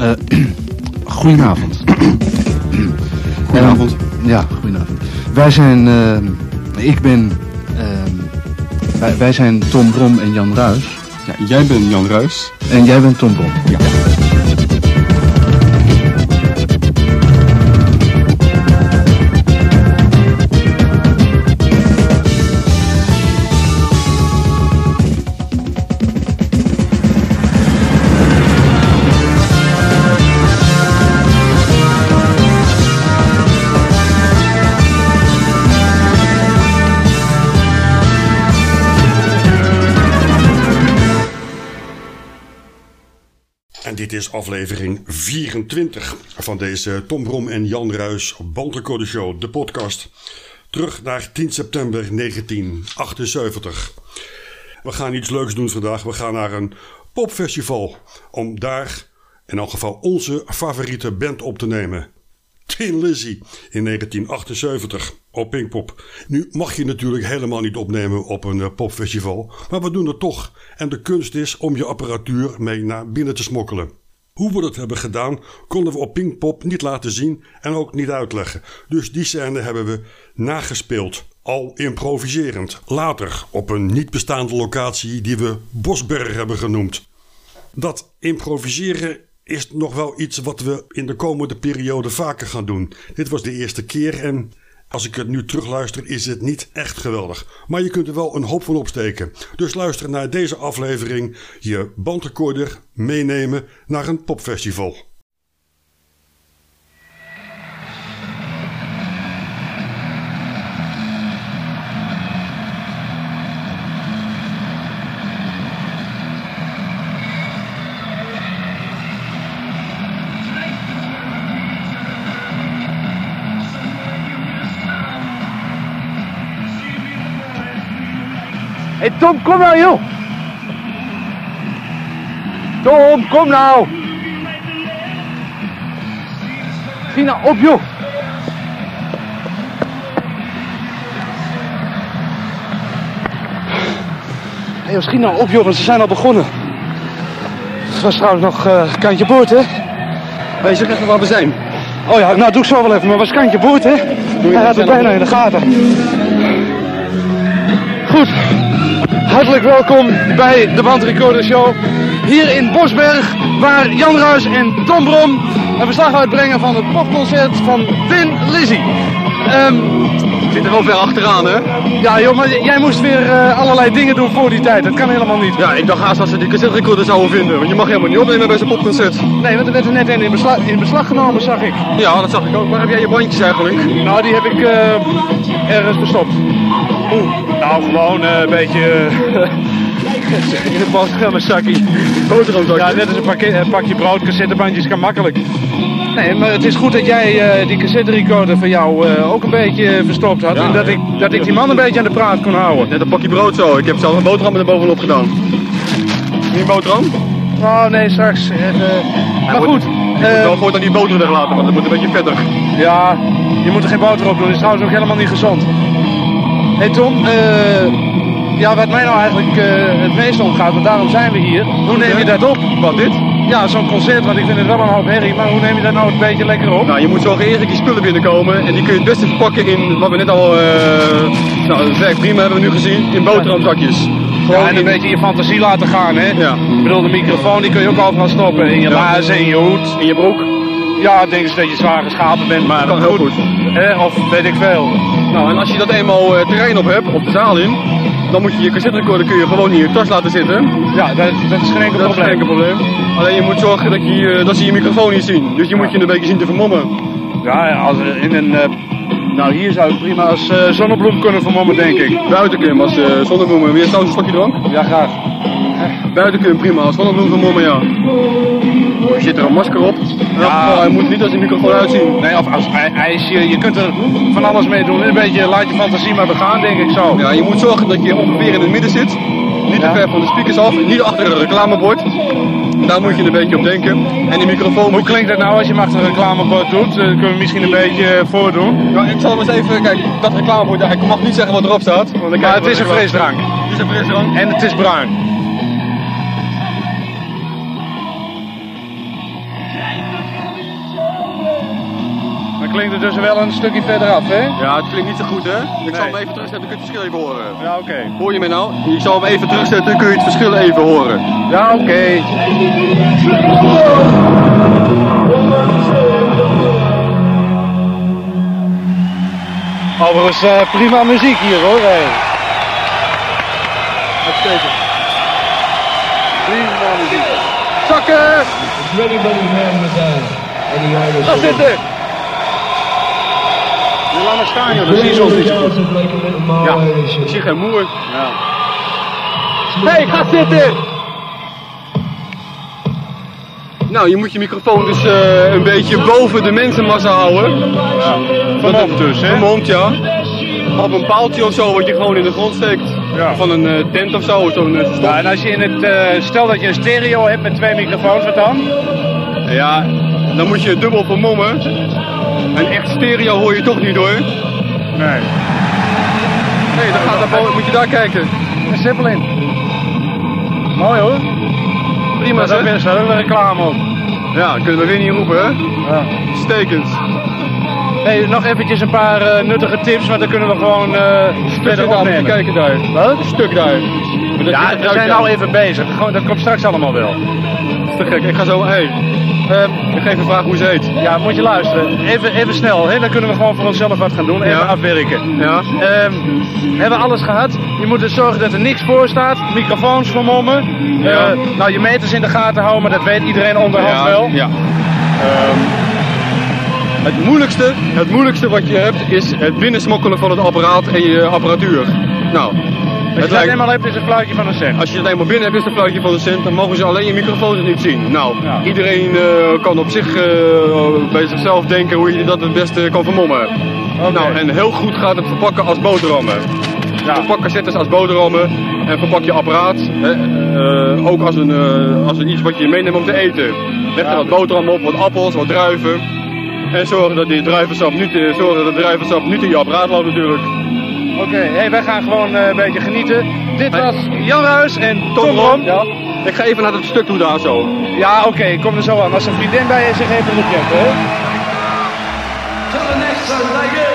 Eh, goedenavond. Goedenavond. Ja, goedenavond. Wij zijn, eh, ik ben, eh, wij, wij zijn Tom Brom en Jan Ruis. Ja, jij bent Jan Ruis. En jij bent Tom Brom. Ja. En dit is aflevering 24 van deze Tom Brom en Jan Ruis Bandrecorde Show, de podcast. Terug naar 10 september 1978. We gaan iets leuks doen vandaag. We gaan naar een popfestival om daar in elk geval onze favoriete band op te nemen. Tin Lizzy in 1978 op Pinkpop. Nu mag je natuurlijk helemaal niet opnemen op een eh, popfestival, maar we doen het toch. En de kunst is om je apparatuur mee naar binnen te smokkelen. Hoe we dat hebben gedaan, konden we op Pinkpop niet laten zien en ook niet uitleggen. Dus die scène hebben we nagespeeld, al improviserend. Later op een niet bestaande locatie die we Bosberg hebben genoemd. Dat improviseren is nog wel iets wat we in de komende periode vaker gaan doen. Dit was de eerste keer en als ik het nu terugluister is het niet echt geweldig. Maar je kunt er wel een hoop van opsteken. Dus luister naar deze aflevering, je bandrecorder meenemen naar een popfestival. Hé Tom, kom nou joh! Tom, kom nou! Schiet nou op joh! Hé joh, schiet nou op joh, want ze zijn al begonnen. Het was trouwens nog eh, kantje boord hè? Weet je even waar we zijn? Oh ja, nou doe ik zo wel even, maar was kantje boord hè? Hij had het bijna in de gaten. Hartelijk welkom bij de Bandrecorder Show. Hier in Bosberg, waar Jan Ruis en Tom Brom een verslag uitbrengen van het popconcert van Tin Lizzy. Ehm, Zit er wel ver achteraan, hè? ja joh, maar jij moest weer eh, allerlei dingen doen voor die tijd. Dat kan helemaal niet. Ja, ik dacht haast dat ze die cassette recorder zouden vinden. Want je mag helemaal niet opnemen bij zo'n popconcert. Nee, want er werd er net een in beslag, in beslag genomen, zag ik. Ja, dat zag ik ook. Waar heb jij je bandjes eigenlijk? Nou, die heb ik eh, ergens verstopt. Nou gewoon eh, een beetje... in het boterhammenzakkie. Boterhamzakje. Ja, net als een pakje, een pakje brood, cassettebandjes kan makkelijk. Nee, maar het is goed dat jij eh, die cassette recorder van jou eh, ook een beetje verstopt had. Ja, en dat ik, dat ik die man een beetje aan de praat kon houden. Net een pakje brood zo. Ik heb zelf een boterham er bovenop gedaan. Niet een boterham? Oh nee, straks. eh, eh, maar goed. Ik moet eh, wel voortaan die boter weglaten, want het moet een beetje vettig. ja, je moet er geen boter op doen. Dat is trouwens ook helemaal niet gezond. Hé hey Tom, eh, ja, wat mij nou eigenlijk eh, het meest omgaat, want daarom zijn we hier. Hoe neem je dat op? Wat, dit? Ja, zo'n concert, want ik vind het wel een hoop herrie, maar hoe neem je dat nou een beetje lekker op? Nou, je moet zorgen eerst dat die spullen binnenkomen. En die kun je het beste verpakken in, wat we net al... eh nou, dat werkt prima, hebben we nu gezien. In boterhamzakjes. Ja, en een beetje je fantasie laten gaan, hè? Ja. Ik bedoel, de microfoon die kun je ook overal stoppen. In je Ja. laarzen, in je hoed. In je broek. Ja, denk eens dat je zwaar geschapen bent, maar Kan heel goed. Of weet ik veel. Nou, en als je dat eenmaal eh, terrein op hebt, op de zaal in, dan moet je je cassette recorder kun je gewoon in je tas laten zitten. Ja, dat, dat is geen enkel Dat is geen probleem. probleem. Alleen je moet zorgen dat, je, eh, dat ze je microfoon niet zien. Dus je moet je een beetje zien te vermommen. Ja, als in een... eh, nou, hier zou ik prima als zonnebloem kunnen vermommen, denk ik. Buiten kun je als uh, zonnebloemen. Weer trouwens een slokje drank? Ja, graag. Buiten je prima als zonnebloem vermommen, ja. Er zit er een masker op. Elk geval, hij moet niet als die microfoon uitzien. Nee, of als ij- ijsje, je kunt er van alles mee doen. Een beetje laat je fantasie maar begaan, denk ik zo. Ja, je moet zorgen dat je ongeveer in het midden zit. Niet te Ja. ver van de speakers af, niet achter een reclamebord. Daar moet je een beetje op denken. En die microfoon Hoe je... klinkt dat nou als je hem achter een reclamebord doet? Dat kunnen we misschien een beetje eh, voordoen. Nou, ik zal hem eens even, kijk, dat reclamebord, ja, ik mag niet zeggen wat erop staat. want dan Maar het is een frisdrank. Het is een frisdrank. En het is bruin. Klinkt het dus wel een stukje verderaf, hè? Ja, het klinkt niet zo goed, hè? Ik zal hem even terugzetten, dan kun je het verschil even horen. Ja, oké. Hoor je mij nou? Ik zal hem even terugzetten, dan kun je het verschil even horen. Ja, oké. Overigens eh, prima muziek hier hoor. Hey. Uitstekend. Prima muziek. Zakken! Ga zitten! Laat maar staan joh, dan zie je soms niet zo goed. Ja, ik zie geen moer. Ja. Hey, ga zitten! Nou, je moet je microfoon dus eh, een beetje boven de mensenmassa houden. Vermomd dus, hè? Vermomd, ja. Op een paaltje of zo wat je gewoon in de grond steekt. Ja. Van een eh, tent of zo, zo'n eh. Ja, en als je in het, stel dat je een stereo hebt met twee microfoons, wat dan? Ja, dan moet je dubbel vermommen. En echt stereo hoor je toch niet hoor. Nee. Nee, dan gaat boven, moet je daar kijken. Een simpel in. Mooi hoor. Prima Maar daar zeg. is wel een reclame op. Ja, kunnen we weer niet roepen hè. Ja. Stekend. Hey, nog eventjes een paar eh, nuttige tips, want dan kunnen we gewoon Stuk verder opnemen. kijken daar. Wat? Een stuk daar. Ja, we zijn jou. nou even bezig. Gewoon, dat komt straks allemaal wel. Te gek. Ik ga zo, hey, Ehm, ik ga even vragen hoe ze heet. ja, moet je luisteren. Even, even snel, hè? dan kunnen we gewoon voor onszelf wat gaan doen. Even Ja. afwerken. Ja. Ehm, hebben we alles gehad? Je moet dus zorgen dat er niks voor staat. Microfoons vermommen. Ja. Eh, nou, je meters in de gaten houden, maar dat weet iedereen onderhand ja, wel. Ja. Ehm, het moeilijkste, het moeilijkste wat je hebt is het binnensmokkelen van het apparaat en je apparatuur. Nou, Als je het dat eenmaal hebt, is het fluitje van een cent. als je het eenmaal binnen hebt is het een fluitje van de cent, dan mogen ze alleen je microfoons niet zien. Nou, Ja. iedereen eh, kan op zich eh, bij zichzelf denken hoe je dat het beste kan vermommen. Nou, en heel goed gaat het verpakken als boterhammen. Ja. Verpak cassettes als boterhammen en verpak je apparaat. Hè, eh, ook als een, als een iets wat je meeneemt om te eten. Leg er wat boterham op, wat appels, wat druiven. En zorg dat die druivensap niet, eh, zorg dat de druivensap niet in je apparaat loopt natuurlijk. Oké, hey, wij gaan gewoon eh, een beetje genieten. Dit was Jan Ruis en Tom, Tom Rom. Ja. Ik ga even naar het stuk toe daar zo. Ja, oké, kom er zo aan. Als een vriendin bij je zich even checken, hè? Till the next